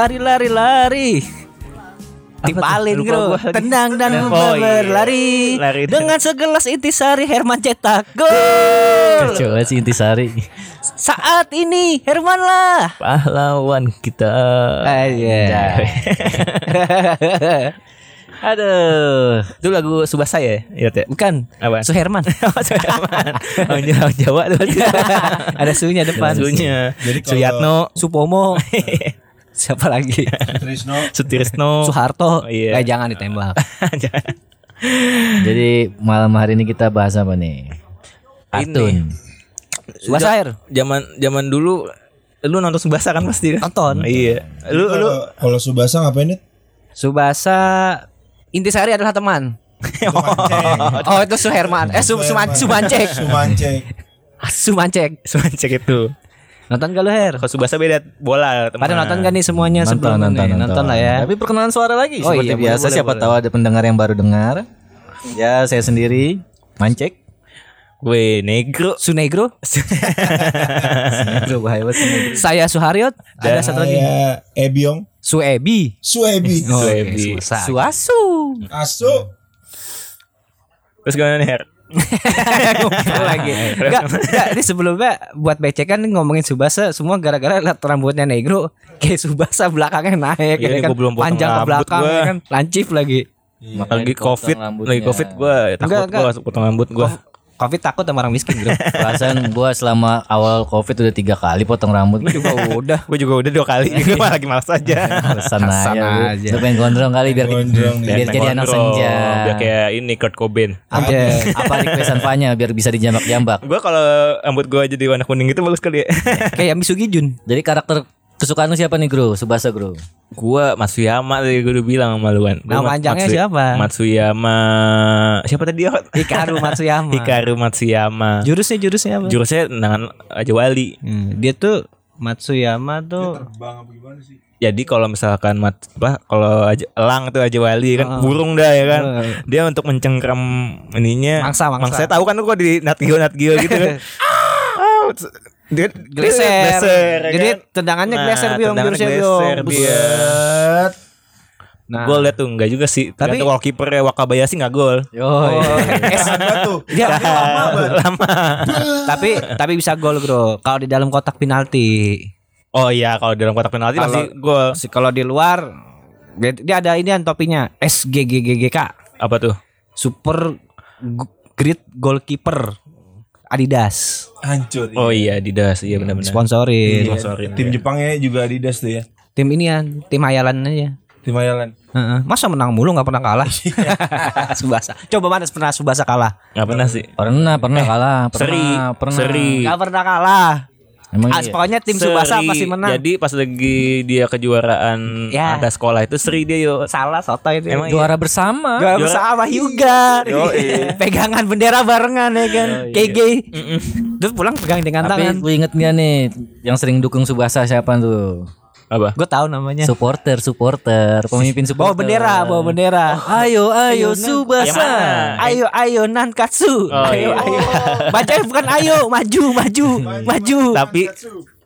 lari lari lari. Tipalin bro, tendang dan Oh, iya. berlari Lari. dengan segelas intisari Herman cetak gol. Kacau banget sih Intisari. Saat ini Herman lah. Pahlawan kita. Aja. Aduh, itu lagu Subasa ya? Iya ya. Bukan. Apa? Su Herman. Oh, Suherman. Oh, Jawa, Jawa tuh. Ada sunya depan. Sunya. Jadi kalau- Suyatno, Supomo. Siapa lagi? Trisno Sutirno. Soeharto. Oh, iya. Eh jangan ditembak. Jadi malam hari ini kita bahas apa nih? Kartun. Subasa Air. Zaman zaman dulu lu nonton Subasa kan pasti kan? Nonton. Iya. Lu lu kalau Subasa ngapain nih? Subasa Intisari adalah teman. Oh itu Su Herman. Eh Su Suman Sumancek. Sumancek. Sumancek. Sumancek itu. Nonton gak lu Her? Kalau Subasa beda bola, teman. Pada nonton gak nih semuanya Nonton, sebelum nonton, ini? nonton, nonton lah ya. Tapi perkenalan suara lagi Oh seperti iya, biasa. boleh, siapa boleh. tahu ada pendengar yang baru dengar. Ya saya sendiri Mancek. Gue negro. Sunegro. Negro bahaya banget. Saya Suharyot. Ada satu lagi. Saya Ebiong. Suebi. Suebi. Oh, Suebi. oke, Suasa. Suasu. Asu. Terus gimana nih, Her? Lagi. Enggak, enggak, ini sebelumnya buat becekan nih ngomongin Subasa semua gara-gara liat rambutnya negro kayak Subasa belakangnya naik Iya, ya nih, kan belum panjang ke belakang gua. ya kan lancip lagi. lagi dipotong covid, rambutnya. lagi covid gue takut Enggak, gue potong rambut gue. Covid takut sama orang miskin bro. Perasaan gua selama awal covid udah tiga kali potong rambut. juga udah. Gue juga udah dua kali, gue malah lagi malas aja. Alasan aja. Lu pengen gondrong kali biar Gondrong biar jadi anak Gondrong. senja. Biar kayak ini Kurt Cobain. Oke. Apa requestan Fanya biar bisa dijambak-jambak. Gue kalau rambut gue jadi warna kuning gitu bagus kali ya. Kayak Misugi Jun. Jadi karakter kesukaan lu siapa nih, Bro? Subasa, Bro. Gue Matsuyama tadi gue udah bilang sama lu kan. Gua Nama panjangnya Matsu- siapa? Matsuyama. Siapa tadi? Hikaru Matsuyama. Hikaru Matsuyama. Jurusnya jurusnya apa? Jurusnya dengan Aja Wali. Hmm, dia tuh Matsuyama tuh Bang apa gimana sih? Jadi kalau misalkan mat apa kalau aja elang tuh aja wali kan burung dah ya kan. Dia untuk mencengkram ininya. Mangsa, mangsa. Saya tahu kan kok di Nat Geo Nat Geo gitu kan. Ah, dia Gleser. ya Jadi kan? tendangannya Nah, gleser biong, tendangannya jurusnya gleser. Buset. Nah, Gol liat tuh enggak juga sih. Tapi- kalau kipernya Wakabayashi enggak gol. Yo. es Ada tuh. dia lama banget. Lama. tapi tapi bisa gol bro. Kalau di dalam kotak penalti. Oh iya, kalau dalam kotak penalti Kalau- pasti gol. Si- Kalau di luar dia, ada ini kan topinya SGGGGK Apa tuh? Super Great Goalkeeper Adidas Hancur. Oh iya, Adidas. Iya benar-benar. sponsorin. Iya. Sponsorin, Tim iya. Jepangnya juga Adidas tuh ya. Tim ini ya, tim hayalan aja. Tim Ayalan. Heeh. Masa menang mulu nggak pernah kalah? Subasa. Coba mana pernah Subasa kalah? Enggak pernah sih. Pernah, pernah kalah, pernah, Seri, pernah. seri. Nggak pernah kalah. Emang Ah, iya? pokoknya tim Subasa Seri. pasti menang. Jadi pas lagi dia kejuaraan Ya. ada sekolah itu Seri dia yuk. salah soto itu. Emang juara bersama. Gak Juara- bersama juga Pegangan bendera barengan ya kan KG Terus pulang pegang dengan Tapi tangan lu inget gak nih yang sering dukung Subasa siapa tuh? Apa? Gue tahu namanya Supporter, supporter, pemimpin Bawa supporter. bendera Bawa bendera Ayo, ayo, Yang Subasa. Ayo ayo Nankatsu Oh, Ayo iya. ayo Bacanya bukan ayo Maju maju Maju Tapi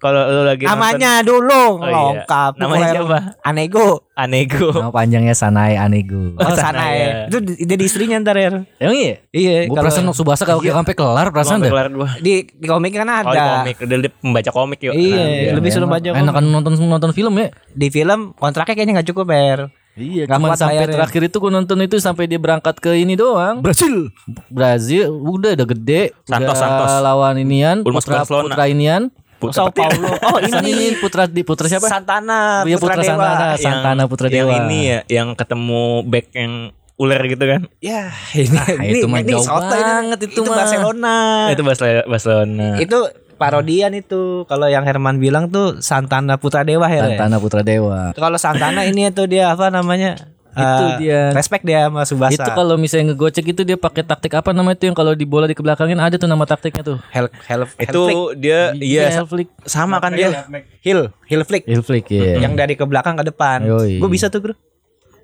kalau lu lagi Namanya dulu Oh, iya. Lengkap Namanya Pokoknya siapa? Anego nonton Anego. Nama panjangnya Sanai Anego. Oh sana Sanaya. ya Itu di- jadi istrinya ntar ya Emang iya? Iya Gue kalau- perasaan Subasa kalau sampai kelar perasaan Sampai dah. kelar gua. di, di komik kan Oh, di ada komik, dia, dia pembaca komik yuk. Iya lebih suruh baca komik. Enakan nonton nonton film ya. Di film kontraknya kayaknya gak cukup Ber Iya, Nggak cuma sampai bayarnya. terakhir itu gue nonton itu sampai dia berangkat ke ini doang. Brazil Brazil udah udah gede, Santos, udah Santos. lawan inian, Ulmas putra Barcelona. putra inian. Sao Paulo. Oh Ini ini putra di putra siapa? Santana Iya, Putra, Putra Dewa. Santana. Yang- Santana Putra yang Dewa. ini ya, yang ketemu back yang ular gitu kan. Ya, ini itu mah jauh soto ini. banget itu mah. Barcelona. Itu Barcelona. Barcelona. Itu parodian itu. Kalau yang Herman bilang tuh Santana Putra Dewa ya. Santana Putra Dewa. Kalau Santana ini tuh dia apa namanya? Itu Eh, dia. Respect dia sama Subasa. Itu kalau misalnya ngegocek itu dia pakai taktik apa namanya itu yang kalau di bola di kebelakangin ada tuh nama taktiknya tuh. Hell, hell, itu dia iya heel flick. sama kan dia. Hill, Hill flick. Heel flick ya. Yang dari ke belakang ke depan. Gue bisa tuh, Bro.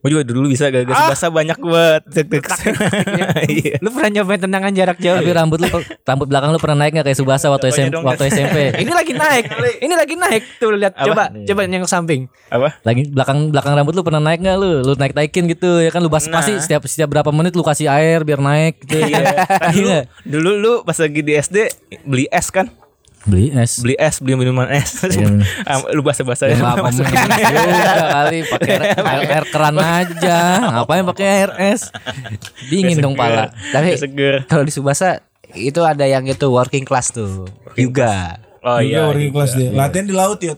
Gue juga dulu bisa gara-gara Subasa banyak buat Iya. Lu pernah nyobain tendangan jarak jauh? Tapi rambut lu rambut belakang lu pernah naik gak kayak Subasa waktu Contohnya SMP waktu SMP? Ini lagi naik. Ini lagi naik. Tuh lihat Apa? coba coba yang samping. Apa? Lagi belakang belakang rambut lu pernah naik gak lu? Lu naik naikin gitu ya kan lu bas Pernah. pasti setiap setiap berapa menit lu kasih air biar naik gitu. Iya. Iya. Dulu lu pas lagi di SD beli es kan? Beli es. Beli es, beli minuman es. Iya. Lu bahasa-bahasa Ya, nggak ngomong juga kali pakai air, air, keran aja. Ngapain pakai air es? Dingin dong pala. Tapi seger. kalau di Subasa itu ada yang itu working class tuh. Juga. Oh Juga iya. working class dia. Latihan di laut ya.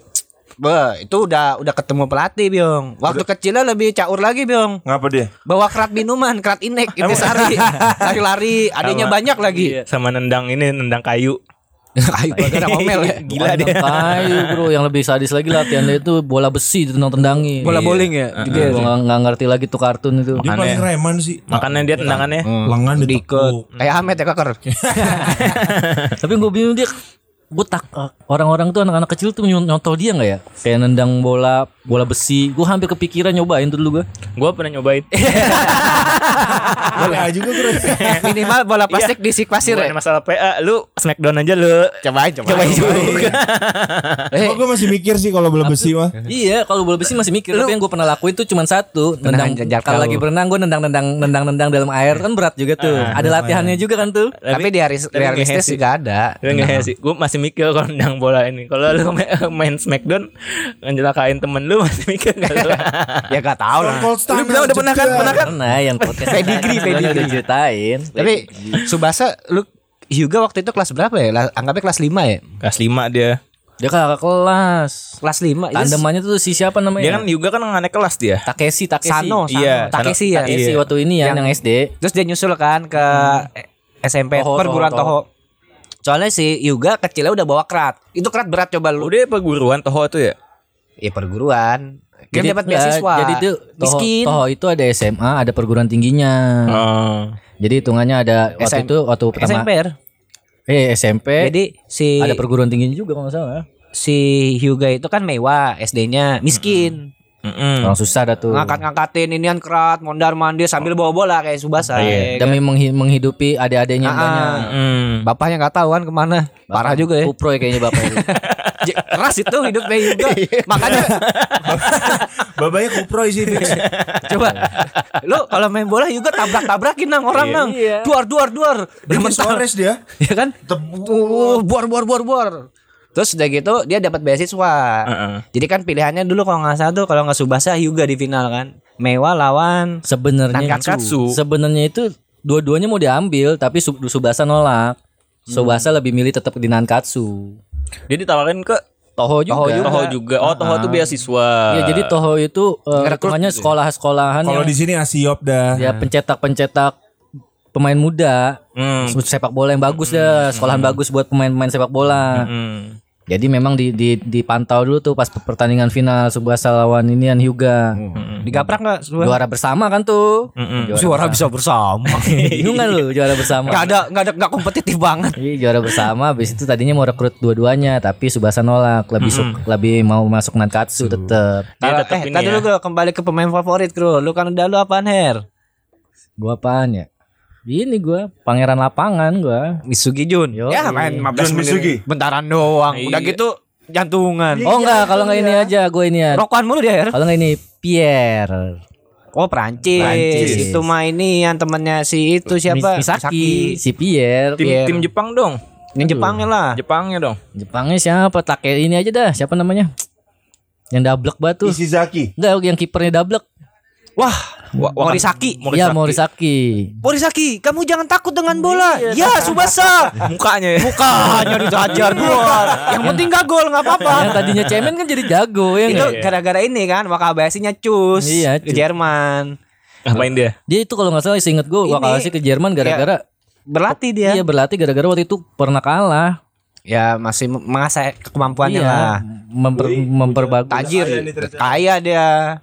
Bah, itu udah udah ketemu pelatih, Biong. Waktu kecilnya lebih caur lagi, Biong. Ngapa dia? Bawa kerat minuman, kerat inek, intisari, lari-lari, adanya banyak lagi. Sama nendang ini, nendang kayu. Ayo, gara ngomel ya. Gila Bukan dia. kayu bro yang lebih sadis lagi latihannya itu bola besi ditendang-tendangi. Bola bowling ya. Iya, gua nggak nggak ngerti lagi tuh kartun itu. Dia paling reman sih. Makanya dia tendangannya Lengan ditekuk. Kayak Ahmed ya keker. Tapi gue bingung dia gue tak orang-orang tuh anak-anak kecil tuh nyon- nyontoh dia nggak ya? Kayak nendang bola bola besi. Gue hampir kepikiran nyobain tuh dulu gue gue pernah nyobain. Boleh aja gue keren. Minimal bola plastik disik pasir Bukan ya. masalah PA, lu smackdown aja lu. Cobain, cobain. Eh, Kok gue masih mikir sih kalau bola besi mah. iya kalau bola besi masih mikir. Tapi yang gue pernah lakuin tuh cuma satu nendang. kalau lagi berenang gue nendang nendang nendang nendang dalam air kan berat juga tuh. Ada latihannya juga kan tuh. Tapi di hari realistis juga ada. Gue nggak sih, gue masih mikir kalau nendang bola ini. Kalau lu main, main smackdown ngejelakain temen lu masih mikir gak lu? Ya gak tahu lah. Lu bilang udah pernah kan? Pernah kan? karena yang podcast Pedigree, Gua udah pedigree. ceritain Tapi Subasa lu Hyuga waktu itu kelas berapa ya? Anggapnya kelas 5 ya? Kelas 5 dia. dia kakak kelas Kelas 5 tandemannya tuh si siapa namanya Dia kan juga kan naik kelas dia. Takeshi Takeshi Sano, Sano. Iya, Takeshi ya. Takeshi Iya. waktu ini ya yang, SD Terus dia nyusul kan ke SMP Toho, perguruan Toho, Toho. Soalnya si Yuga kecilnya udah bawa kerat. Itu kerat berat coba lu. Udah perguruan Toho tuh ya? Ya perguruan. Kan dapat enggak, beasiswa. Jadi itu Toho, miskin. Toho itu ada SMA, ada perguruan tingginya. Oh. Jadi hitungannya ada waktu SM itu waktu pertama SMP. eh SMP Jadi si ada perguruan tingginya juga kalau nggak salah. si Hyuga itu kan mewah, SD-nya miskin. Mm-mm. Orang susah dah tuh. Ngangkat-ngangkatin inian kerat, mondar mandir sambil bawa bola kayak Subasa. Iya. ya kan? Demi menghi- menghidupi adik-adiknya Ah, banyak. Mm. Bapaknya nggak tahu kan ke mana. Parah juga ya. Kuproy kayaknya bapak itu. J- Keras itu hidupnya Hyuga. Iya. Makanya Babanya kuproy sih coba lu kalau main bola Hyuga tabrak-tabrakin nang orang nang. Iya. Duar duar duar. Dia. Suarez dia. Ya kan? Uh, buar buar buar buar. Terus udah gitu dia dapat beasiswa. Heeh. Jadi kan pilihannya dulu kalau nggak salah tuh kalau nggak Subasa Hyuga di final kan. Mewah lawan Sebenarnya sebenarnya itu dua-duanya mau diambil tapi Sub- Subasa nolak. Subasa lebih milih tetap di Nankatsu. Dia ditawarin ke Toho juga. Toho juga. Toho juga. Oh, Toho tuh beasiswa. Iya, jadi Toho itu uh, ya? sekolah-sekolahan Kalau di sini Asiop dah. ya pencetak-pencetak pemain muda Hmm. sepak bola yang bagus dah, sekolahan bagus buat pemain-pemain sepak bola. Hmm. Jadi memang di, di dipantau dulu tuh pas pertandingan final Subasa lawan inian Hyuga. digaprak nggak Subasa? Juara bersama kan tuh. Mm-mm. Suara bisa bersama. Bingung kan lu juara bersama. Gak ada nggak ada nggak kompetitif banget. Iya juara bersama habis itu tadinya mau rekrut dua-duanya tapi Subasa nolak lebih suk- lebih mau masuk Nankatsu tetep Dia eh, ini tadi ya. bro, kembali ke pemain favorit bro. Lu kan udah lu apaan Her? Gua apaan ya? Ini gua pangeran lapangan gua. Misugi Jun. Yo, ya main 15 Jun menit. Misugi. Bentaran doang. Udah Iya. gitu jantungan. Oh enggak, kalau enggak ini aja gue ini ya. Rokokan mulu dia Her. Kalau enggak ini Pierre. Oh Prancis. Prancis. Itu mah ini yang temennya si itu siapa? Misaki, si Pierre. Tim Pierre. tim Jepang dong. Yang Jepangnya lah. Jepangnya dong. Jepangnya siapa? Tak kayak ini aja dah. Siapa namanya? Yang dablek batu. Ishizaki. Enggak, yang kipernya dablek. Wah, Wah, Morisaki. Iya, Morisaki. Morisaki, kamu jangan takut dengan bola. Ya, Subasa. Mukanya ya. Mukanya dihajar keluar. Yang penting gak gol nggak apa-apa. Yang tadinya cemen kan jadi jago ya Itu enggak? gara-gara ini kan Wakabayashi-nya cus Iya, ke cus. Jerman. Ngapain dia? Dia itu kalau nggak salah seinget gue Wakabayashi ke Jerman gara-gara Berlatih dia. Iya berlatih gara-gara waktu itu pernah kalah. Ya masih mengasah kemampuannya Iya, lah. memper, memperbagus. Tajir, kaya dia.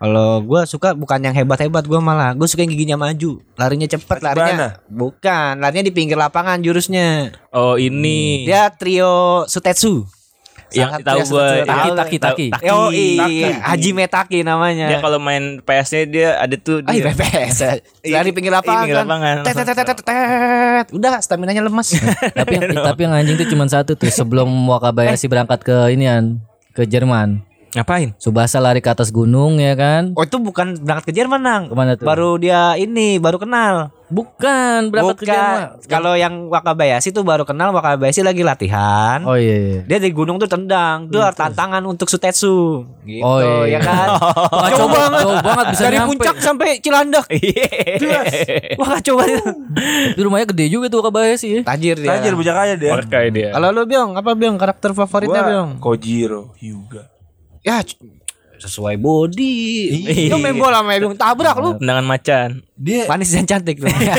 Kalau gua suka bukan yang hebat-hebat gua malah gue suka yang giginya maju, larinya cepet, larinya bukan, larinya di pinggir lapangan jurusnya. Oh, ini. Dia trio Sutetsu. Yang Salah tahu yang ini. tahu. Taki, taki. Oh iya, Haji Metaki namanya. Dia kalau main PS-nya dia ada tuh Ah, dia. PPS. Iya, Dari pinggir iya, lapangan. pinggir lapangan. Tet, tet, tet, tet, tet. Udah stamina-nya lemas. tapi yang tapi yang anjing tuh cuma satu tuh sebelum Wakabayashi berangkat ke inian ke Jerman. Ngapain? Subasa lari ke atas gunung ya kan? Oh itu bukan berangkat ke Jerman nang. Ke mana tuh? Baru dia ini baru kenal. Bukan berangkat ke Jerman. Bukan. Kalau yang Wakabayashi tuh baru kenal Wakabayashi lagi latihan. Oh iya. iya. Dia di gunung tuh tendang, dia tantangan untuk Sutetsu. Gitu, Oh, iya. ya kan? Wah, Jauh jauh banget. jauh banget bisa Dari nyampe. puncak sampai Cilandak. Wah, coba itu. Tapi rumahnya gede juga tuh Wakabayashi ya. Tajir dia. Tajir bocah kaya dia. Orkai dia. Kalau lu Biong, apa Biong karakter favoritnya Biong? Kojiro Hyuga. Ya sesuai body. Lu main bola sama Biong tabrak lu. Tendangan macan. Dia Manis dan cantik frontal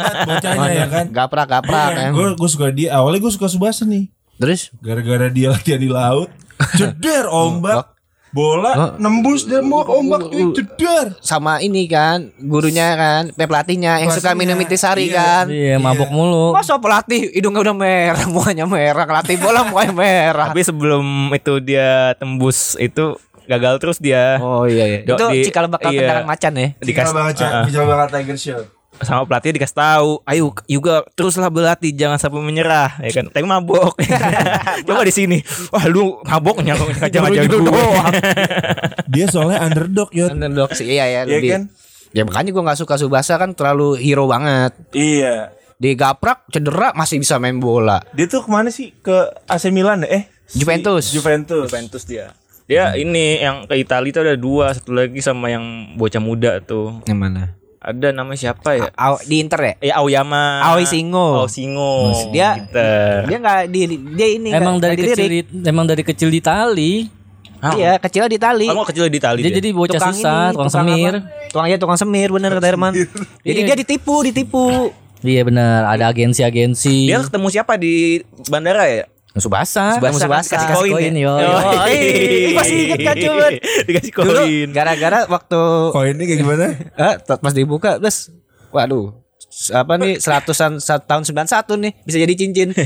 banget bocahnya ya kan. Gaprak gaprak kan. Gue gue suka dia. Awalnya gue suka Subasa nih. Terus Gara-gara dia latihan di laut, jeder ombak, bola nembus dan mau ombak cuy, jeder. sama ini kan gurunya kan pe- pelatihnya yang suka minum intisari iya. kan. Iya, mabok mulu. Masa pelatih hidungnya udah merah, mukanya merah, pelatih bola mukanya merah. Tapi sebelum itu dia tembus itu gagal terus dia. Oh iya iya. Do- Itu di- cikal bakal iya. kendaraan macan ya. Dikasih Ah, Bisa banget Tiger Shot. Sama pelatih dikasih tahu, ayo juga teruslah berlatih jangan sampai menyerah, ya kan. Tapi mabok. Coba di sini. Wah, lu maboknya ngajak-ngajak gue. Dia soalnya underdog yot. Underdog sih iya ya Iya lebih. kan? Ya makanya gue nggak suka Subasa kan terlalu hero banget. Iya. Digaprak cedera masih bisa main bola. Dia tuh ke mana sih? Ke AC Milan ya? Eh, si- Juventus. Juventus. Juventus dia. Dia ini yang ke Italia itu ada dua, satu lagi sama yang bocah muda tuh. Yang mana? Ada nama siapa ya? Aw- di Inter ya? Ya Aoyama. Aoi Singo. Aoi Singo. Dia- Inter. Dia nggak di dia ini Emang nggak- dari nggak kecil di, emang dari kecil di tali. Iya, kecilnya di tali. Kamu kecil di Itali Dia dia. jadi bocah Tukang susah, ini, tukang tukang semir. apa? Tukang ya tukang semir bener kata Herman. Jadi dia ditipu, ditipu. Iya benar, ada agensi-agensi. Dia ketemu siapa di bandara ya? Subasa. Subasa, Subasa, Subasa. kasih koin, koin, ya? yo. Oh, ih, masih inget kan cuman. Dikasih Dulu koin. gara-gara waktu Koinnya kayak gimana? eh, pas dibuka terus waduh apa nih seratusan sa- tahun 91 nih bisa jadi cincin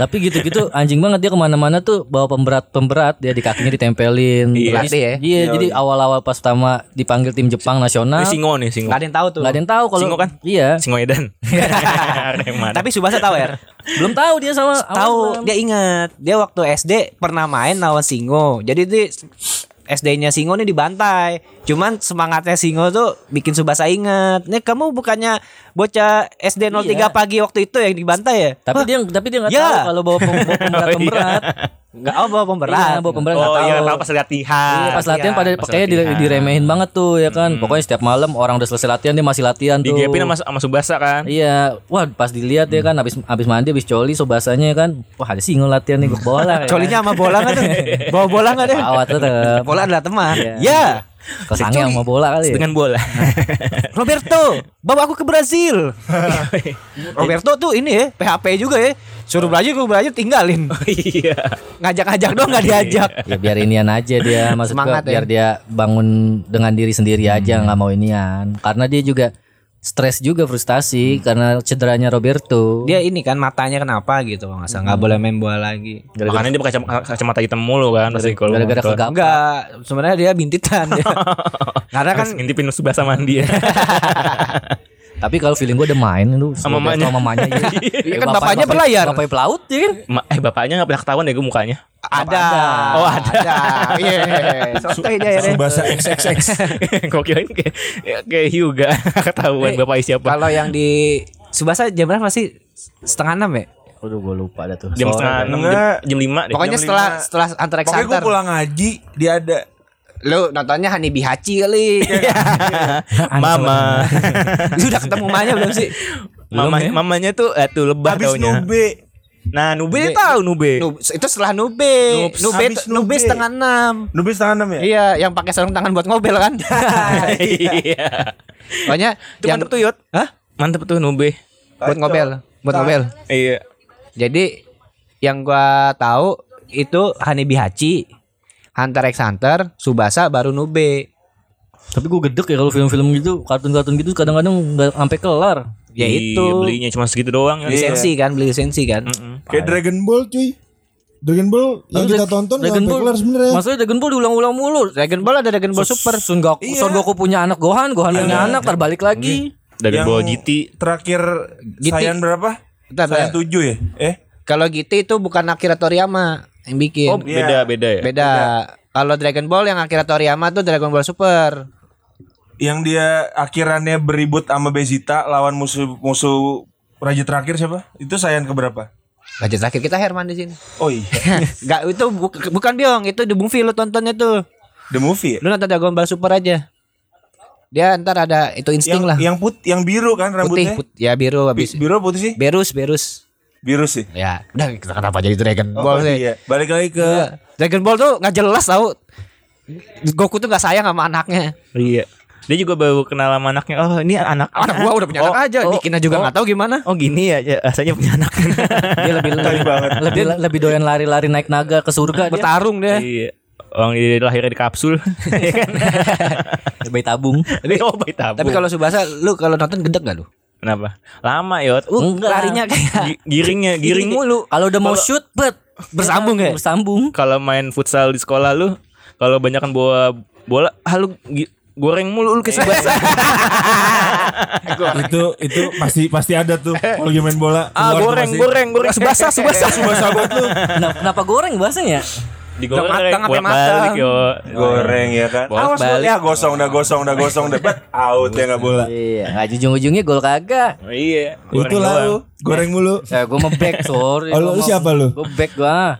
Tapi gitu-gitu anjing banget dia ke mana-mana tuh bawa pemberat-pemberat dia di kakinya ditempelin. Iya. Jadi- Berarti ya? Iya, jadi awal-awal pas pertama dipanggil tim Jepang nasional. Ini singo nih, singo. nggak ada yang tahu tuh Gak ada yang tahu kalau Singo kan? Iya. Singo Edan. Reman. tapi Subasa tahu ya Belum tahu dia sama tahu dia ingat dia waktu SD pernah main lawan Singo jadi dia SD-nya Singo nih dibantai. Cuman semangatnya Singo tuh bikin Subasa inget. Nih kamu bukannya bocah SD 03 Iya. pagi waktu itu yang dibantai ya? Tapi dia tapi dia nggak Ya. tahu kalau bawa, pem, bawa pemberat-pemberat. Enggak oh bawa pemberat. Iya, bawa pemberat Oh iya, tahu. pas latihan. Iya, pas latihan pada Pas pakainya diremehin banget tuh ya kan. Pokoknya setiap malam orang udah selesai latihan dia masih latihan tuh. Digepin sama sama Subasa kan. Iya, wah pas dilihat ya kan habis habis mandi habis coli so bahasanya kan. Wah, ada singo latihan nih bola. ya. Colinya sama bola tuh? Bawa bola nggak deh? Bawa tetep. Bola adalah teman. Iya. Ya. Kesange sama bola kali ya. Dengan bola. Roberto, bawa aku ke Brazil. Roberto tuh ini ya, PHP juga ya. Suruh belajar, gue belajar tinggalin. Iya. Ngajak-ngajak doang nggak diajak. Ya biar inian aja dia maksud Semangat ya. biar dia bangun dengan diri sendiri aja nggak mau inian. Karena dia juga stres juga frustasi karena cederanya Roberto. Dia ini kan matanya kenapa gitu kalau nggak salah nggak boleh main bola lagi. Makanya dia pakai kacam- kacamata hitam mulu kan pasti kalau gara-gara kegap. Enggak, sebenarnya dia bintitan dia. Karena kan Harus ngintipin Subasa mandi ya. Tapi kalau feeling gue udah main lu Sama mamanya. sama mamanya gitu. Iya kan bapaknya berlayar. Bapaknya pelaut ya kan. Ma- eh bapaknya nggak pernah ketahuan ya gue mukanya. ada. Oh, ada. Iya. Santai dia ya. Subasa XXX. Gue kirain kayak kayak Hyuga ketahuan Eh, bapaknya siapa. Kalau yang di Subasa jam berapa sih? Setengah enam ya? Aduh gue lupa dah tuh. Jam setengah enam, jam, Enggak. jam lima deh. Pokoknya jam setelah setelah antar Pokoknya gue pulang ngaji dia ada. Lu nontonnya Hani Bihaci kali. Mama. Sudah ketemu mamanya belum sih? Mama, mamanya tuh eh tuh lebah Habis taunya. nube. Nah, Nube, Nube. tahu Nube. Nube, itu setelah Nube. Nubes. Nube, Habis Nube Nube. setengah enam. Nube setengah enam ya? Iya, yang pakai sarung tangan buat ngobel kan? Iya. Pokoknya Itu yang mantep tuh Yot. Hah? Mantep tuh Nube. buat ngobel, buat ngobel. Iya. Jadi yang gua tahu itu Hani Bihaci, Hunter x Hunter, Subasa baru Nube. Tapi gue gedek ya kalau film-film gitu, kartun-kartun gitu kadang-kadang nggak sampai kelar. Ya Iya, itu belinya cuma segitu doang ya. lisensi kan, beli lisensi kan. Mm-mm. Kayak Dragon Ball cuy. Dragon Ball yang Tapi kita tonton Dragon Ball kelar sebenarnya. Maksudnya Dragon Ball diulang-ulang mulu. Dragon Ball ada Dragon Ball Super. Sun Goku, Iya. Son Goku punya anak Gohan, Gohan punya anak, terbalik lagi. Dragon Yang Ball GT. Terakhir Giti. Saiyan berapa? Bentar, Saiyan bentar. 7 ya? Eh, Kalau gitu itu bukan Akira Toriyama yang bikin. Oh, beda beda ya. Beda. Kalau Dragon Ball yang Akira Toriyama tuh Dragon Ball Super. yang dia akhirannya beribut sama Bezita lawan musuh musuh raja terakhir siapa? Itu Saiyan keberapa? Raja terakhir kita Herman di sini. Oh iya, Enggak itu bu- bukan Biong, itu di movie lu tontonnya tuh. The Movie. ya? Lu nonton Dragon Ball Super aja. Dia ntar ada itu insting Yang lah. yang put yang biru kan Putih, rambutnya? put- ya biru Bi- habis. biru putih sih? Berus, berus. Biru sih. Ya, udah kenapa jadi Dragon Oh, Ball sih? iya. Balik lagi ke Iya. Dragon Ball tuh nggak jelas tau. Goku tuh nggak sayang sama anaknya. Iya. Dia juga baru kenal sama anaknya. Oh, ini anak. Anak gua udah punya anak aja, bikinnya juga nggak tahu gimana. Oh, gini ya, ya rasanya punya anak. Dia lebih lebih, lebih lebih doyan lari-lari naik naga ke surga dia. Bertarung deh. iya. Orang di lahirnya di kapsul. Iya kan? Bayi tabung. Dia oh bayi tabung. Tapi kalau Subasa lu kalau nonton gedek gak lu? Kenapa? Lama yot. Uh, Enggak. larinya kayak Gi- giringnya giring mulu. Kalau udah mau shoot, bet Bersambung ya? Bersambung. Kalau main futsal di sekolah lu, kalau banyak kan bawa bola, ah lu gi- goreng mulu lu ke Subasa. itu itu pasti pasti ada tuh kalau lagi main bola. ah, goreng, pasti. goreng, goreng Subasa, Subasa. Subasa buat lu. Kenapa, kenapa goreng bahasanya? Digoreng, matang bolak-balik, matang. Goreng ya kan. Awas lu balik. ya gosong dah gosong dah gosong dah bet out ya nggak bola. Iya, nggak ujung-ujungnya gol kagak. Oh, iya. doang. lu goreng mulu. Ya, gue mau back sorry. Oh, lu siapa lu? Gue back gua.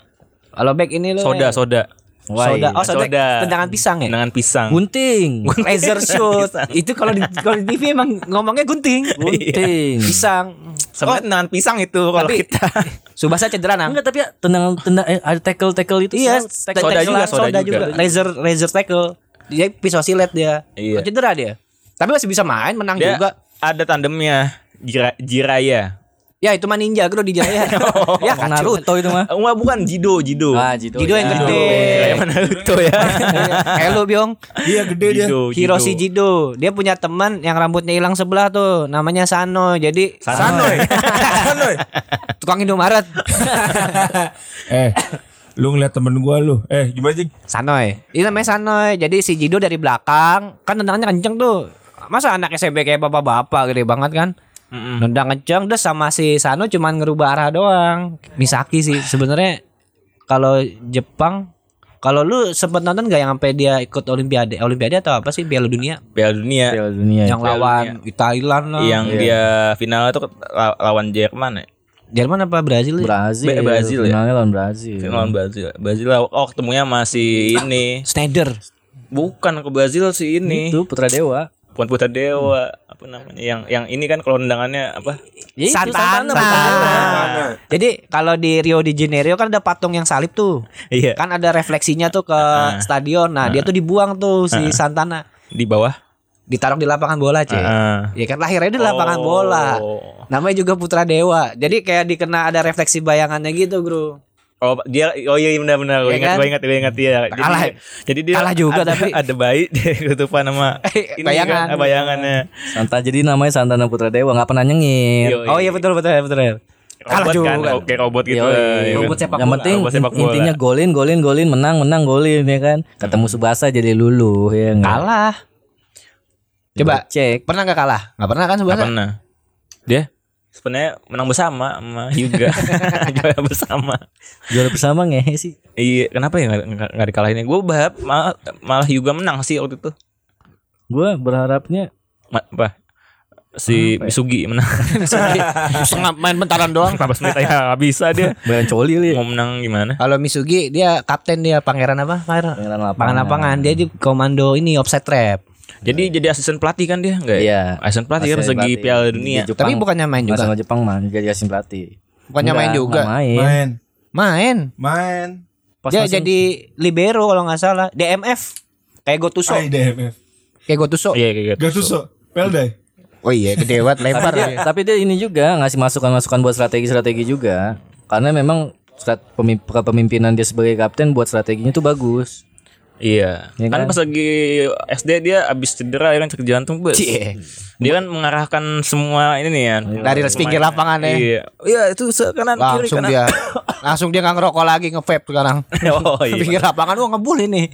Kalau back ini lu Soda, eh, soda. Wah, soda. iya. Oh, soda. Soda. Tendangan pisang ya? Dengan pisang. Gunting. Laser shoot. itu kalau di kalau di TV emang ngomongnya gunting. Gunting. Pisang. Sebenarnya tendangan pisang itu kalau Tapi kita. Subasa cedera nang. Enggak tapi ya tenang tenang eh, ada tackle tackle itu Iya, tackle, soda juga, soda, soda juga. juga. Laser laser tackle. Dia pisau silet dia. Iya. Oh, cedera dia. Tapi masih bisa main, menang Dia juga. ada tandemnya. Jira, Jiraya. Ya itu mah ninja bro di Jaya. ya kacau. Naruto itu mah. Enggak bukan Jido, Jido. Ah, Jido. Jido yang ya. gede. Mana Naruto ya. Kayak lu Biong. Iya gede dia. Hiroshi Jido. Dia punya teman yang rambutnya hilang sebelah tuh, namanya Sano. Jadi Sanoy. Sanoy. tukang Indomaret. eh, lu ngeliat temen gua lu. Eh, gimana sih? Sanoy. Ini namanya Sanoy. Jadi si Jido dari belakang, kan tendangannya kenceng tuh. Masa anak SMP kayak bapak-bapak gede banget kan? Nendang kenceng udah sama si Sano cuman ngerubah arah doang. Misaki sih sebenarnya kalau Jepang kalau lu sempet nonton gak yang sampai dia ikut olimpiade olimpiade atau apa sih Piala Dunia Piala Dunia. Piala dunia. yang Piala lawan Thailand lah Yang dia final itu la- lawan Jerman ya. Jerman apa Brazil ya? Brazil. Ba- Brazil ya? Finalnya lawan Brazil. Lawan Brazil. Brazil oh ketemunya masih ini. Schneider Bukan ke Brazil sih ini. Itu Putra Dewa. Puan Putra Dewa apa namanya? Yang yang ini kan kalau tendangannya apa? Ya, itu, Santana. Santana. Jadi kalau di Rio de Janeiro kan ada patung yang salib tuh. Iya. Kan ada refleksinya tuh ke stadion. Nah, dia tuh dibuang tuh si Santana. Di bawah. Ditaruh di lapangan bola, Cek. Ah. Ya kan lahirnya di lapangan Oh. bola. Namanya juga Putra Dewa. Jadi kayak dikena ada refleksi bayangannya gitu, Bro. Oh dia oh iya benar-benar gue Iya ingat kan? gue ingat gue ingat ya. Jadi, Kalah. jadi dia Kalah juga, ada, tapi. ada bayi dia ketutupan sama ini Bayangan. kan, bayangannya. Santa jadi namanya Santana Putra Dewa nggak pernah nyengir. Yoi. Oh iya betul betul betul. Kalah Robot juga. kan, oke robot gitu. Yoi. ya Robot kan. sepak Yang bola. penting Robot sepak bola. intinya golin golin golin menang menang golin ya kan. Ketemu Subasa jadi lulu ya enggak. Kalah. Coba cek. pernah nggak kalah? Nggak pernah kan Nggak sebenarnya? pernah. Dia sebenarnya menang bersama sama Hyuga. Juara bersama. Juara bersama ngehe sih. Iya, kenapa ya nggak- nggak nggak dikalahin? Gue berharap malah, malah Hyuga menang sih waktu itu. Gue berharapnya Ma, apa? Si Misugi menang. Setengah main bentaran doang. 15 menit aja nggak bisa dia. Bayang coli li. Mau menang gimana? Kalau Misugi dia kapten dia pangeran apa? Pangeran Pangeran lapangan. lapangan. lapangan. Dia di komando ini offside trap. Jadi jadi asisten pelatih kan dia enggak ya? Iya. Asisten pelatih kan Asisten segi. Piala Dunia. Jepang. Tapi bukannya main juga. Sama Jepang mah jadi asin pelatih. Bukannya main Enggak, juga. enggak Main. Main. Main. Main. Pas dia jadi libero kalau nggak salah. DMF. Kayak Gotuso. Ay, DMF. Kayak Gotuso. Iya kayak gitu. Gatuso. Peldai. Oh iya, gede banget lempar. tapi, dia, tapi dia ini juga ngasih masukan-masukan buat strategi-strategi juga. Karena memang strat, pemim- kepemimpinan dia sebagai kapten buat strateginya tuh bagus. Iya. Iya kan kan? pas lagi SD dia abis cedera ya kan sakit jantung bes. Cie. Dia kan mengarahkan semua ini nih ya. Dari pinggir lapangan ya. Iya. Iya itu se- kanan kiri Langsung kanan. dia Langsung dia nggak ngerokok lagi nge-vape sekarang. Oh iya. Pikir lapangan wah ngebul ini.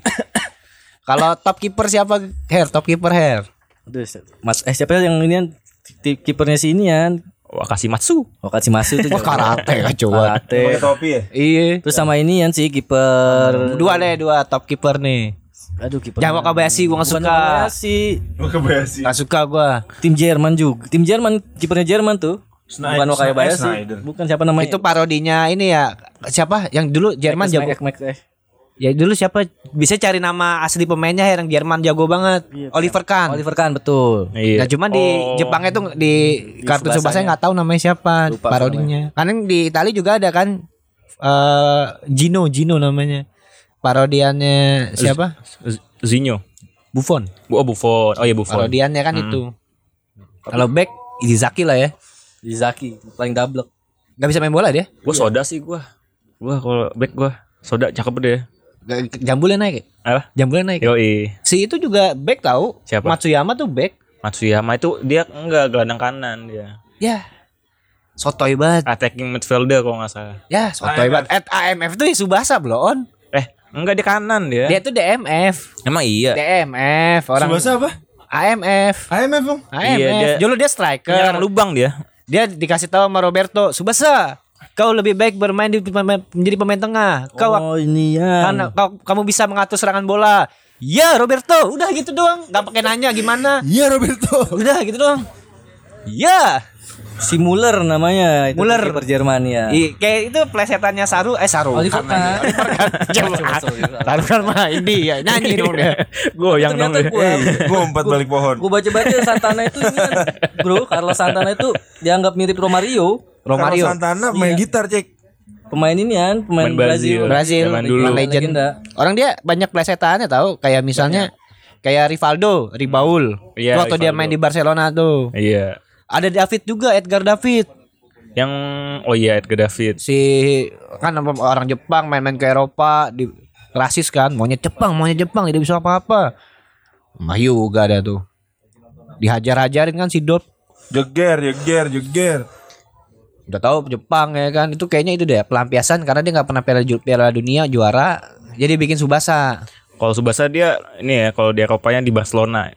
Kalau top kiper siapa? Hair, top kiper Hair. Aduh, Mas eh siapa yang ini kipernya si ini ya? Wah kasih Matsu. Oh kasih masuk tuh. Wah karate kan coba. Karate. Pakai topi ya? Iya. Terus sama ini yang si kiper. Dua deh, dua top kiper nih. Aduh kiper. Jangan Wakabayashi gua nggak Bukan suka. Wakabayashi. Mau ke Basi. Gak suka gua. Tim Jerman juga. Tim Jerman kipernya Jerman tuh. Snyder- Bukan Wakabayashi. Snyder. Bukan siapa namanya? Itu parodinya ini ya. Siapa? Yang dulu Jerman jago. Ya dulu siapa? Bisa cari nama asli pemainnya yang Jerman jago banget. Oliver Kahn. Oliver Kahn betul. Iya. Nah cuman di Jepangnya tuh di kartu Tsubasanya. Subasa nggak tahu namanya siapa Lupa parodinya. Karena di Itali juga ada kan eh Gino Gino namanya. Parodiannya siapa? Z- Zinho. Buffon. Oh Buffon. Oh iya Buffon. Parodiannya kan itu. Kalau back Izaki lah ya. Izaki paling double. Gak bisa main bola dia. Gua soda sih gua. Gua kalau back gua soda cakep deh. Gak- Jambulnya naik. ya? Apa? Jambulnya naik. Yoi. Si itu juga back tahu. Siapa? Matsuyama tuh back. Matsuyama itu dia enggak gelandang kanan dia. Ya. Sotoy banget. Attacking midfielder kalau nggak salah. Ya, sotoy banget. At AMF tuh ya Subasa belum. Eh, enggak dia kanan dia. Dia tuh DMF. Emang iya. DMF orang Subasa apa? AMF. AMF bang. AMF. Iya, dia- Dulu dia striker. Penyerang lubang dia. Dia dikasih tahu sama Roberto, Subasa, kau lebih baik bermain di pemain, menjadi pemain tengah. Kau Oh ini ya. karena kau, kamu bisa mengatur serangan bola. Ya Roberto, udah gitu doang. Gak pakai nanya gimana. Iya Roberto. Udah gitu doang. Ya. Si Muller namanya itu Muller. kiper Jerman ya. I, kayak itu plesetannya Saru eh Saru. Oliver Kahn. Saru kan main dia nyanyi dong dia. Goyang dong Ternyata dia. gua Ngumpet balik pohon. gua baca-baca Santana itu ini kan, bro, Carlos Santana itu dianggap mirip Romario. Romario. Kalau Santana main gitar cek. Pemain ini kan, pemain Pemain Brazil. Brazil. Brazil dulu. yang legend. Legenda. Orang dia banyak plesetannya tahu kayak misalnya kayak Rivaldo, Ribaul. Iya, Waktu dia main di Barcelona tuh. Iya. Ada David juga, Edgar David. Yang oh iya Edgar David. Si kan orang Jepang main-main ke Eropa di rasis kan, maunya Jepang, maunya Jepang, tidak bisa apa-apa. Mah juga ada tuh. Dihajar-hajarin kan si Dot. Jeger, jeger, jeger. Udah tahu Jepang ya kan. Itu kayaknya itu deh pelampiasan karena dia nggak pernah Piala, Piala Dunia juara. Jadi bikin Subasa. Kalau Subasa dia ini ya kalau di Eropanya di Barcelona.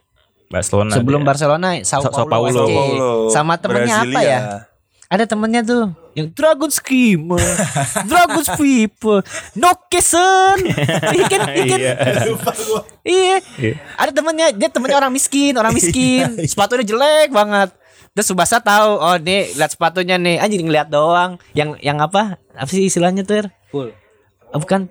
Barcelona. Sebelum dia. Barcelona Sao Sao Paulo, Paulo. FC. Sama temennya apa ya? Ada temennya tuh yang Dragon Scheme, Dragon People, Nokesen, ikan ikan, iya. Iya. Ada temennya, dia temennya orang miskin, orang miskin, sepatunya jelek banget. Terus Subasa tahu, oh nih lihat sepatunya nih, anjing ngeliat doang. Yang yang apa? Apa sih istilahnya tuh? Full. Oh, bukan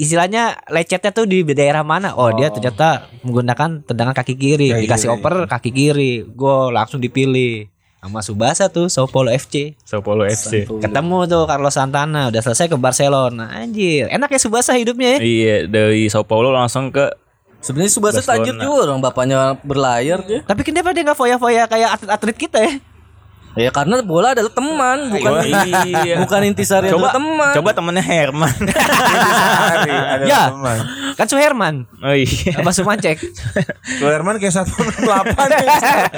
istilahnya lecetnya tuh di daerah mana? Oh, dia ternyata menggunakan tendangan kaki kiri, Kaki dikasih kiri. oper kaki kiri, gol langsung dipilih sama Subasa tuh Sao Paulo FC. Sao Paulo FC. Ketemu tuh Carlos Santana udah selesai ke Barcelona. Anjir, enak ya Subasa hidupnya ya. Iya, dari Sao Paulo langsung ke Sebenarnya Subasa tajir juga orang bapaknya berlayar dia. Tapi kenapa dia nggak foya-foya kayak atlet-atlet kita ya? Ya karena bola adalah teman, bukan Iya. bukan intisari coba adalah teman. coba temennya Herman. Ada Ya. teman. Kan Suherman oh iya. apa Sumancek. Suherman kayak satu delapan.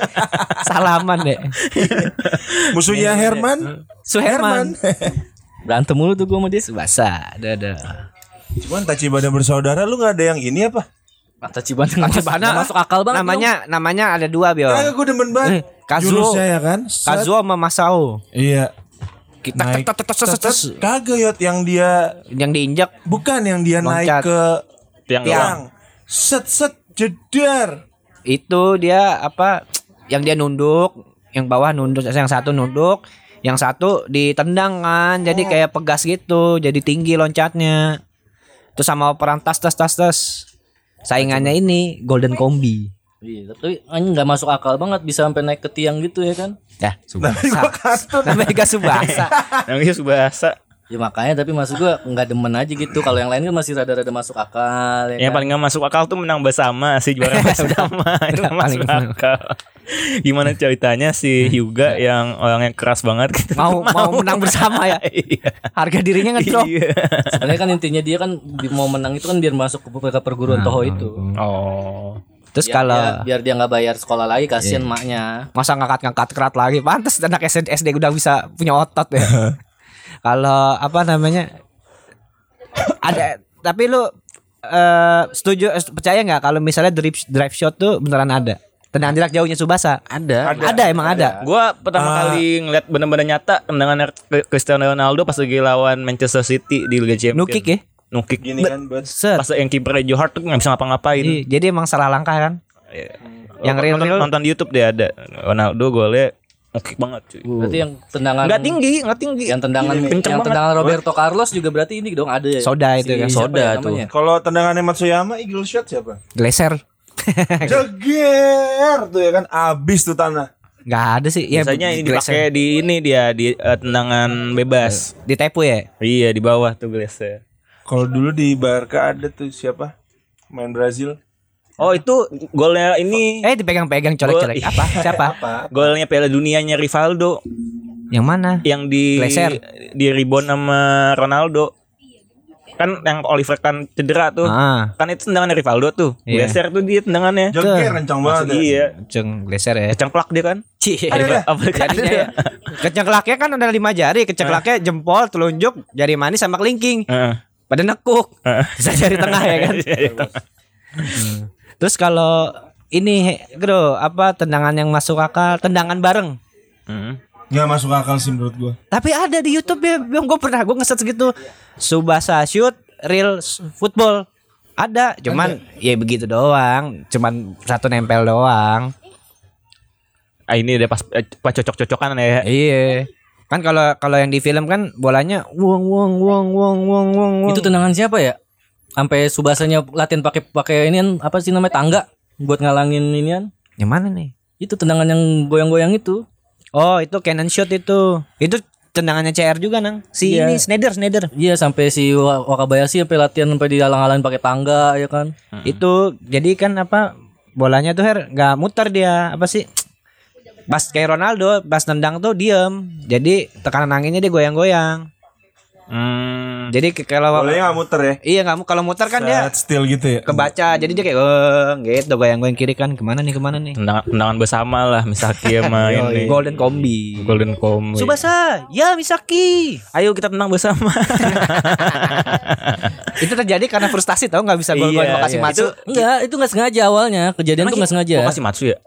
Salaman deh. Musuhnya Herman. Suherman. Berantem mulu tuh gua sama dia. Subasa, dadah. Cuman Tachibana bersaudara lu nggak ada yang ini apa? Mata Ciban Tachibana masuk akal banget. Namanya namanya ada dua, Bio. Kagak gue demen Eh, banget. Kazuo. Jurusnya ya kan? Set. Kazuo sama Masao. Iya. Kita Naik. Kagak yot yang dia yang diinjak bukan yang dia naik Loncat. ke Tiang tiang. Set set jedar. itu dia apa yang dia nunduk yang bawah nunduk yang satu nunduk yang satu ditendang kan jadi kayak pegas gitu jadi tinggi loncatnya terus sama operan tas tas tas tas saingannya ini golden combi Iya, tapi anjing nggak masuk akal banget bisa sampai naik ke tiang gitu ya kan? ya subasa juga subasa Namanya Subasa. Ya makanya tapi maksud gua nggak demen aja gitu. Kalau yang lain kan masih rada-rada masuk akal ya. Yang kan? paling gak masuk akal tuh menang bersama sih juara bersama. Itu masuk paling- akal. Gimana ceritanya si Hyuga yang orangnya keras banget gitu. mau mau menang bersama ya Iya. harga dirinya ngedrop Iya. Sebenarnya kan intinya dia kan mau menang itu kan biar masuk ke ke perguruan Toho itu. Oh. Terus Biar kalau dia- biar dia nggak bayar sekolah lagi kasihan maknya. masa ngangkat ngangkat kerat lagi pantas anak SD, SD udah bisa punya otot ya Kalau apa namanya? ada tapi lu eh setuju eh, percaya nggak kalau misalnya drive drive shot tuh beneran ada? Tendangan jarak jauhnya Subasa. Ada. Ada, emang ada. Gua pertama kali ngeliat bener-bener nyata tendangan Cristiano Ronaldo pas lagi lawan Manchester City di Liga Champions. Nukik ya? Nukik. Gini kan buat Set. Pas yang kipernya Joe Hart tuh nggak bisa ngapa-ngapain. Iya, jadi emang salah langkah kan? Yang Nonton- real-real nonton di YouTube dia ada Ronaldo golnya nukik banget cuy. Berarti yang tendangan Nggak tinggi, nggak tinggi. yang tendangan Kenceng yang banget. tendangan Roberto Carlos juga berarti ini dong ada ya. Soda itu kan. siapa Soda ya tuh. Kalau tendangannya Matsuyama eagle shot siapa? Gleser. Jeger tuh ya kan abis tuh tanah. Nggak ada sih. Ya, Biasanya ini dipakai di ini dia di eh, tendangan bebas. di tepu ya? Iya di bawah tuh Glazer. Kalau dulu di Barca ada tuh siapa? Main Brazil. Oh itu golnya ini Eh dipegang-pegang colek-colek. Apa? Siapa? golnya Piala Dunianya Rivaldo Yang mana? yang di Glazer. di rebound sama Ronaldo. Kan yang Oliver kan cedera tuh. Ah, Kan itu tendangan Rivaldo tuh. Iya. Glazer tuh dia tendangannya. Jeger kencang banget. ya. Iya. Ceng Gleser ya. Kecengklak dia kan. Cie. Apa Jadinya ya. Keceklaknya kan ada lima jari, keceklaknya jempol, telunjuk, jari manis sama kelingking. Heeh. Pada nekuk. Heeh. Bisa jari tengah ya kan. Jari tengah. Hmm. Terus kalau ini bro apa tendangan yang masuk akal tendangan bareng Hmm. Nggak masuk akal sih menurut gua. tapi ada di YouTube ya yang gue pernah gue ngeset segitu Subasa shoot real football ada cuman ya begitu doang cuman satu nempel doang Ah ini udah pas eh, pas cocok-cocokan ya. iya kan kalau kalau yang di film kan bolanya wong wong wong wong wong wong. Itu tendangan siapa ya? Sampai Subasanya latihan pakai pakai ini apa sih namanya tangga buat ngalangin inian. yang mana nih Itu tendangan yang goyang-goyang itu. oh itu cannon shot itu itu tendangannya CR juga nang si Iya. ini Snyder Snyder Iya sampai si Wa- Wakabayashi sampai latihan sampai dihalang-halangin pakai tangga ya kan. itu jadi kan apa bolanya tuh her nggak muter dia apa sih pas kayak Ronaldo pas nendang tuh diem jadi tekanan anginnya dia goyang-goyang Hmm. jadi kalau Bolanya nggak muter ya? iya nggak mu- kalau muter kan dia still gitu ya. kebaca jadi dia kayak oh, gitu goyang-goyang kiri kan ke mana nih ke mana nih Tendangan, tendangan bersama lah Misaki sama ini. golden kombi Golden Combo. Subasa ya Misaki Ayo kita tenang bersama. itu terjadi karena frustasi tau nggak bisa gol-gol Iya, makasih iya. Matsu Enggak, itu nggak sengaja awalnya. Kejadian tuh nggak sengaja. Oh, kasih Matsu ya?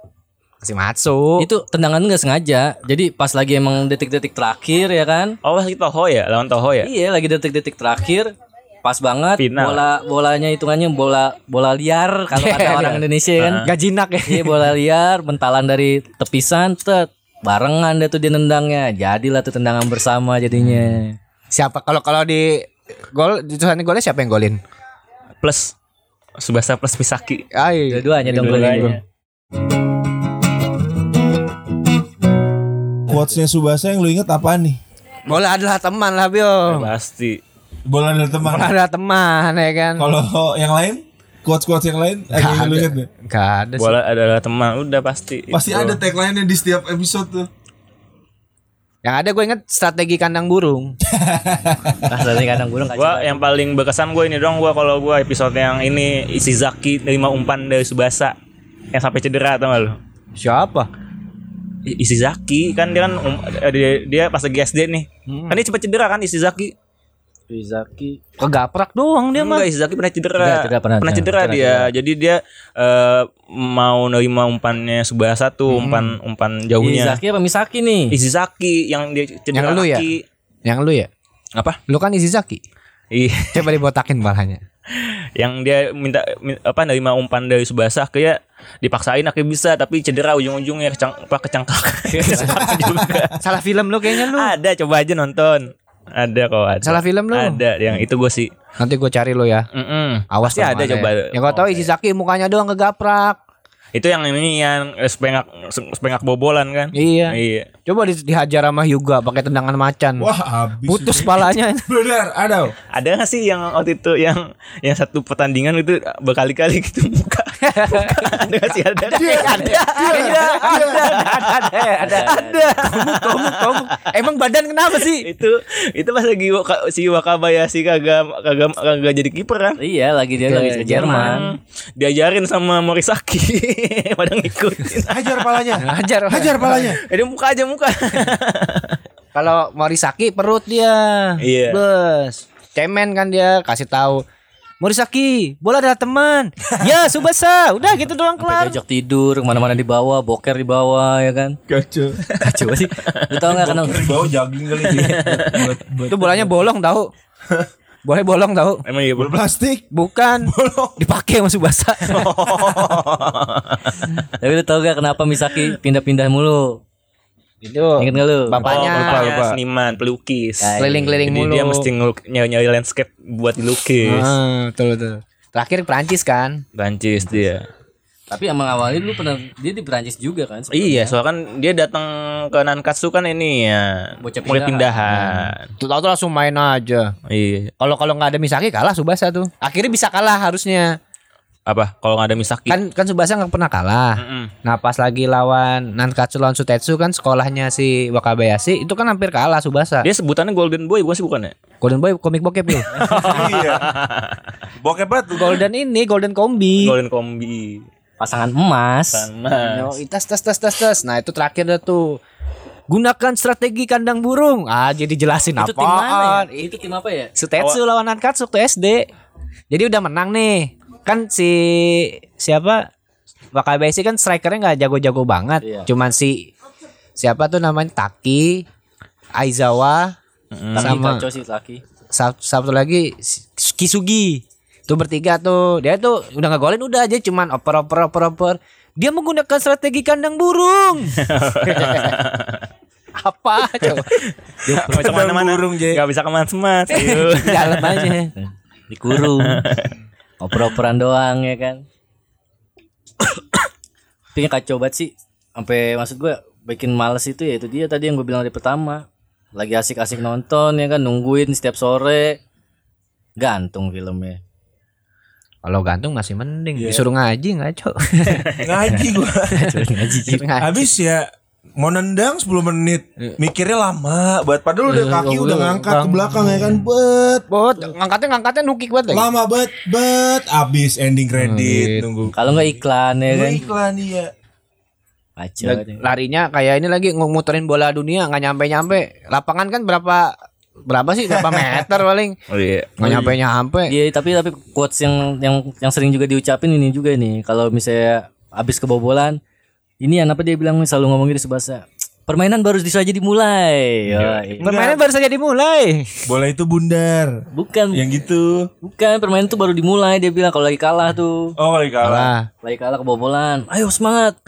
Makasih Matsu Itu tendangan nggak sengaja. Jadi pas lagi emang detik-detik terakhir ya kan. Oh, masih Toho ya? Lawan Toho ya? Iya, lagi detik-detik terakhir. Pas banget Final. bola bolanya hitungannya bola bola liar kalau kata orang Indonesia kan. gajinak ya Iya bola liar bentalan dari tepisan tet barengan deh tuh dia nendangnya. Jadilah tuh tendangan bersama jadinya. siapa kalau kalau di gol di tulisannya golnya siapa yang golin Plus Subasa plus Misaki. Ay, Dua-duanya dong Dua-duanya. Quotesnya Subasa yang lu inget apaan nih? bola adalah teman lah Bio Pasti. Bola dari teman. bola adalah teman ya kan Kalau yang lain, quotes quotes yang lain, ada yang lu inget nggak? Gak ada sih. Bola adalah teman, udah pasti. Pasti Itu. ada tagline-nya di setiap episode tuh. Yang ada gue inget strategi kandang burung. Pas dari kandang burung. Gua yang paling berkesan gue ini dong gua kalau gua episode yang ini Ishizaki nerima umpan dari Subasa yang sampai cedera tau gak lu? Siapa? I- Ishizaki kan dia kan um- dia, dia pas lagi SD nih. Kan dia cepat cedera kan Ishizaki. Rizaki. Kegaprak doang dia mah. Enggak Ishizaki pernah cedera. Enggak, cedera, pernah, pernah cedera pernah dia. Jadi dia eh, mau nerima umpannya Subasa tuh umpan umpan jauhnya. Rizaki apa Misaki nih? Ishizaki yang dia cedera Yang lu ya? Yang lu ya? Apa? Lu kan Izizaki. Iya. Coba dibotakin balanya. Yang dia minta min- apa nerima umpan dari Subasa kayak dipaksain akhirnya bisa tapi cedera ujung-ujungnya kecang apa kecangkak juga Salah film lu kayaknya lu. ada coba aja nonton ada kok ada Salah film lu. ada yang itu gue sih Nanti gue cari lu ya. Mm-mm. Awas Pasti ada mana coba ya. Yang gue tahu Izizaki mukanya doang kegaprak. Itu yang ini yang eh, sepengak sepengak bobolan kan Iya. iya Coba di- dihajar sama Hyuga pakai tendangan macan. Wah, habis. Putus palanya. Bener, ada. ada nggak sih yang waktu itu yang yang satu pertandingan itu berkali-kali gitu muka ada nggak sih ada ada, ada, ada, ada, ada, ada. Komuk, komuk, komuk. Emang badan kenapa sih? itu itu pas lagi si Wakabayashi kagak kagak kagak jadi kiper kan Iya, lagi dia lagi ke Jerman. Diajarin sama Morisaki pada ngikutin Hajar palanya. Hajar, Hajar palanya. jadi muka aja muka Kalau Morisaki perut dia. Iya. Bus. Cemen kan dia kasih tahu. Morisaki, bola adalah teman. ya, Subasa. Udah gitu doang Sampai kelar. diajak tidur ke mana-mana di bawah, boker di bawah ya kan. Kacau. Kacau sih. Lu tau gak karena Di bawah jogging kali Itu bolanya bolong tahu. Boleh bolong tahu. Emang iya Bola plastik. Bukan. Dipakai sama Subasa. Tapi lu tau gak kenapa Misaki pindah-pindah mulu? Itu Ingat gak lu? bapaknya Oh, lupa, lupa. seniman, pelukis. keliling-keliling Jadi mulu. dia mesti nyari-nyari landscape buat dilukis. Ah, betul betul. Terakhir Prancis kan. Prancis dia. Tapi emang awalnya dulu pernah dia di Perancis juga kan? Iya, soalnya kan dia datang ke Nankatsu kan ini ya. Bocah pindahan. pindahan. Tuh tahu tuh langsung main aja. Iya. Kalau kalau nggak ada Misaki kalah Subasa tuh. Akhirnya bisa kalah harusnya. Apa? Kalau nggak ada Misaki. Kan kan Subasa nggak pernah kalah. Mm-mm. Nah pas lagi lawan Nankatsu lawan Sutetsu kan sekolahnya si Wakabayashi itu kan hampir kalah Subasa. Dia sebutannya Golden Boy bukan sih bukan ya? Golden Boy komik bokep lu. Iya. Bokep banget tuh. Golden ini Golden Kombi. Golden Kombi. Pasangan emas. Sama. Yo, tes tes tes tes tes. Nah itu terakhir dah tuh. Gunakan strategi kandang burung. Ah jadi jelasin Itu tim mana apa? ya? Itu tim apa ya? Sutetsu lawan Nankatsu waktu SD. Jadi udah menang nih. Kan si siapa? Wakabayashi kan strikernya nggak jago-jago banget. Iya. Cuman si siapa tuh namanya Taki, Aizawa, Tapi sama sih Laki. satu, satu lagi Kisugi. Tuh bertiga tuh. Dia tuh udah nggak golin udah aja cuman oper oper oper oper. Dia menggunakan strategi kandang burung. Apa coba? Gak bisa ke mana-mana. burung. Gak bisa ke mana-mana. Di dalam aja. Dikurung. Oper-operan doang ya kan. Tapi yang kacau banget sih. Sampai maksud gue bikin males itu ya itu dia tadi yang gue bilang dari pertama. Lagi asik-asik nonton ya kan nungguin setiap sore. Gantung filmnya. Kalau gantung masih mending. Disuruh ngaji ngaco. Ngaji gua. ngaji. ngaji. Habis ya mau nendang 10 menit. Mikirnya lama buat padahal udah kaki udah ngangkat ke belakang ya kan. Bet. Bot, ngangkatnya ngangkatnya nukik banget lagi. Lama bet bet abis ending kredit nunggu. Kalau nggak iklan ya kan. iklan iya. Kacau. Larinya kayak ini lagi ngumuterin bola dunia nggak nyampe nyampe. Lapangan kan berapa berapa sih berapa meter paling Oh iya. nggak nyampe nyampe. Iya tapi tapi quotes yang yang yang sering juga diucapin ini juga nih kalau misalnya habis kebobolan ini apa dia bilang selalu ngomong gitu sebahasa permainan baru saja dimulai Yoi. Permainan baru saja dimulai. Bola itu bundar. bukan Yang gitu. bukan permainan tuh baru dimulai dia bilang kalau lagi kalah tuh Oh kali kalah. Lah, lagi kalah kebobolan ayo semangat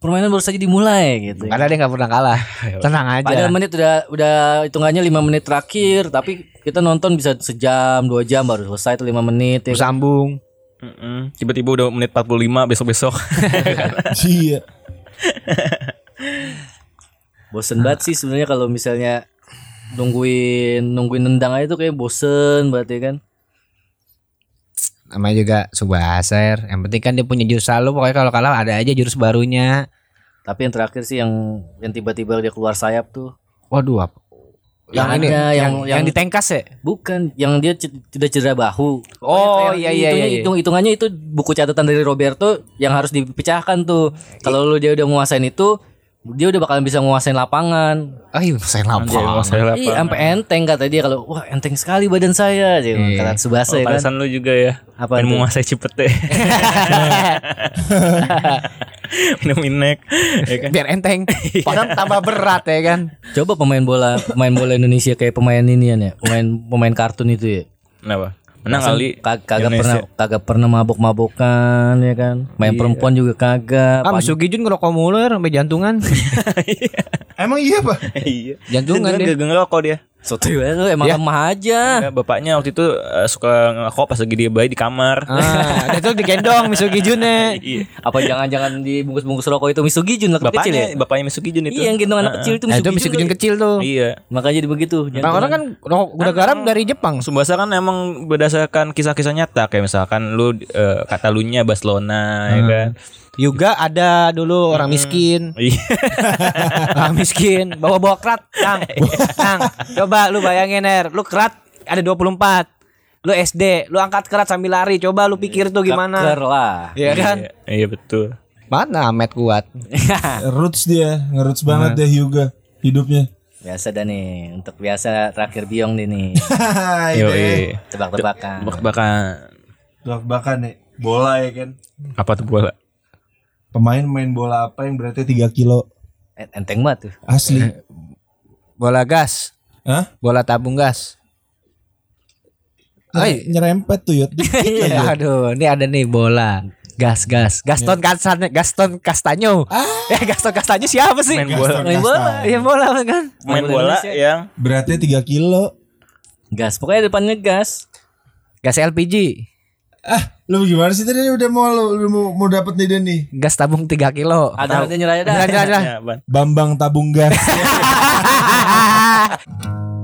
permainan baru saja dimulai gitu karena dia nggak pernah kalah. Tenang aja. Padahal menit udah udah hitungannya lima menit terakhir tapi kita nonton bisa sejam dua jam baru selesai tuh lima menit ya. kan. Bersambung. Mm-mm. Tiba-tiba udah menit 45 besok-besok. Iya. Bosen banget sih sebenarnya kalau misalnya nungguin nungguin nendang aja tuh kayak bosen banget ya kan. Namanya juga Subaser. Yang penting kan dia punya jurus selalu. Pokoknya kalau kalah ada aja jurus barunya. Tapi yang terakhir sih yang yang tiba-tiba dia keluar sayap tuh Waduh apa? Yang Yang ini ada, yang, yang- yang, yang- ditengkas ya? bukan yang dia tidak cedera bahu. Oh, iya, iya, iya, iya. hitung- hitungannya itu buku catatan dari Roberto yang harus dipecahkan tuh. Kalau lu dia udah nguasain itu, dia udah bakalan bisa nguasain lapangan. Oh iya saya lapar. Saya Iya, sampai enteng kata dia kalau wah enteng sekali badan saya dia Iya. kata Subasa ya kan. Pantesan lu juga ya. Apa tuh? menguasai cepet deh. Minum inek. Ya kan? Biar enteng. Padahal tambah berat ya kan. Coba pemain bola pemain bola Indonesia kayak pemain ini ya, pemain pemain kartun itu ya. Kenapa? Menang Langsung kali. kag- kagak Indonesia. pernah kagak pernah mabok-mabokan ya kan. Main perempuan juga kagak. Ah, Misugi Jun ngerokok mulu ya, sampai jantungan. Emang iya pak? Iya. Jantungan dia. dia. Gak ngerokok dia. Soto ya lu emang lemah aja. Ya, bapaknya waktu itu eh, suka ngerokok pas lagi dia bayi di kamar. Ah, dia tuh digendong Misugi Jun ya. Iya. Apa jangan-jangan dibungkus-bungkus rokok itu Misugi Jun waktu kecil ya? Bapaknya, Misugi Jun itu. Iya yang gendong anak kecil itu Nah, itu Misugi Misugi Jun. Kecil tuh. Iya. Makanya jadi begitu. Orang-orang kan rokok udah garam dari Jepang. Sumbasa kan emang berdasarkan kisah-kisah nyata kayak misalkan lu eh, Katalunya Barcelona ya kan. Juga ada dulu orang miskin. Iya. orang miskin bawa-bawa kerat, Kang. Kang, coba lu bayangin Er, lu kerat ada 24. Lu SD, lu angkat kerat sambil lari. Coba lu pikir tuh Keker gimana. lah. Iya kan? Iya, iya betul. Mana Ahmed kuat. Roots dia, ngeroots banget deh Hyuga hidupnya. Biasa dah nih untuk biasa terakhir biong nih nih. Yo, Tebak-tebakan. Tebak-tebakan. Tebak-tebakan nih. Bola ya kan. Apa tuh bola? Pemain main bola apa yang beratnya 3 kilo? Eh, Enteng banget tuh. Asli. Bola gas, Hah? bola tabung gas. Ny- nyerempet tuh Yot. Iya, aduh, ini ada nih bola. Gas, gas. Gaston Castanyo, Gaston Castanyo. Ya, Gaston Castanyo siapa sih? Main bola. Main bola. Iya bola kan. Main bola bola Indonesia. yang Beratnya 3 kilo. Gas. Pokoknya depannya gas. Gas LPG. Ah, lu gimana sih tadi udah mau lu, lu mau, mau dapet nih Dan nih? Gas tabung 3 kilo. Ada ada nyerah dah. Nyerah, nyerah. Ya, Ban. Bambang tabung gas.